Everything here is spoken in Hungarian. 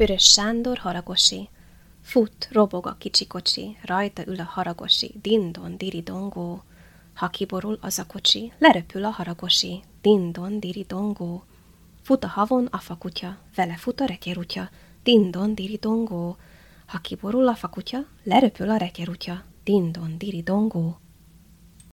Pörös Sándor haragosi. Fut, robog a kicsi kocsi, rajta ül a haragosi, dindon, diri dongó. Ha kiborul az a kocsi, leröpül a haragosi, dindon, diri dongó. Fut a havon a fakutya, vele fut a rekerutya, dindon, diri dongó. Ha kiborul a fakutya, leröpül a rekerutya. dindon, diri dongó.